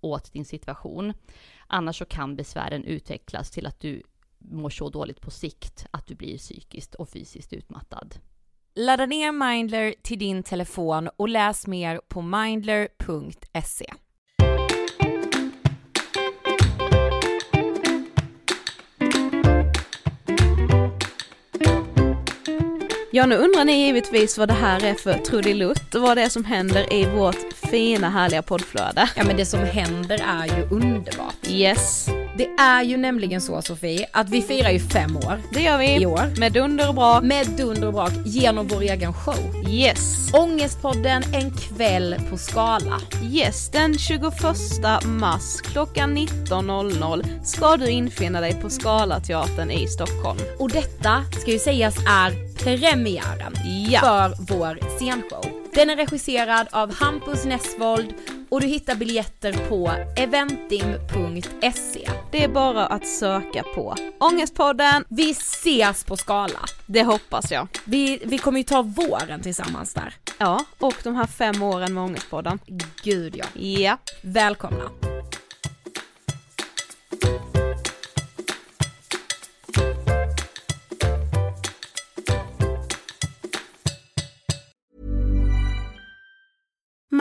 åt din situation. Annars så kan besvären utvecklas till att du mår så dåligt på sikt att du blir psykiskt och fysiskt utmattad. Ladda ner Mindler till din telefon och läs mer på mindler.se. Ja, nu undrar ni givetvis vad det här är för trudelutt och vad det är som händer i vårt fina härliga poddflöde. Ja men det som händer är ju underbart. Yes. Det är ju nämligen så Sofie, att vi firar ju fem år. Det gör vi. I år. Med dunder och brak. Med dunder och brak genom vår egen show. Yes. Ångestpodden en kväll på Skala. Yes, den 21 mars klockan 19.00 ska du infinna dig på Scalateatern i Stockholm. Och detta ska ju sägas är premiären Ja. för vår scenshow. Den är regisserad av Hampus Nessvold och du hittar biljetter på eventim.se. Det är bara att söka på Ångestpodden. Vi ses på Skala. Det hoppas jag. Vi, vi kommer ju ta våren tillsammans där. Ja, och de här fem åren med Ångestpodden. Gud ja. Ja. Välkomna.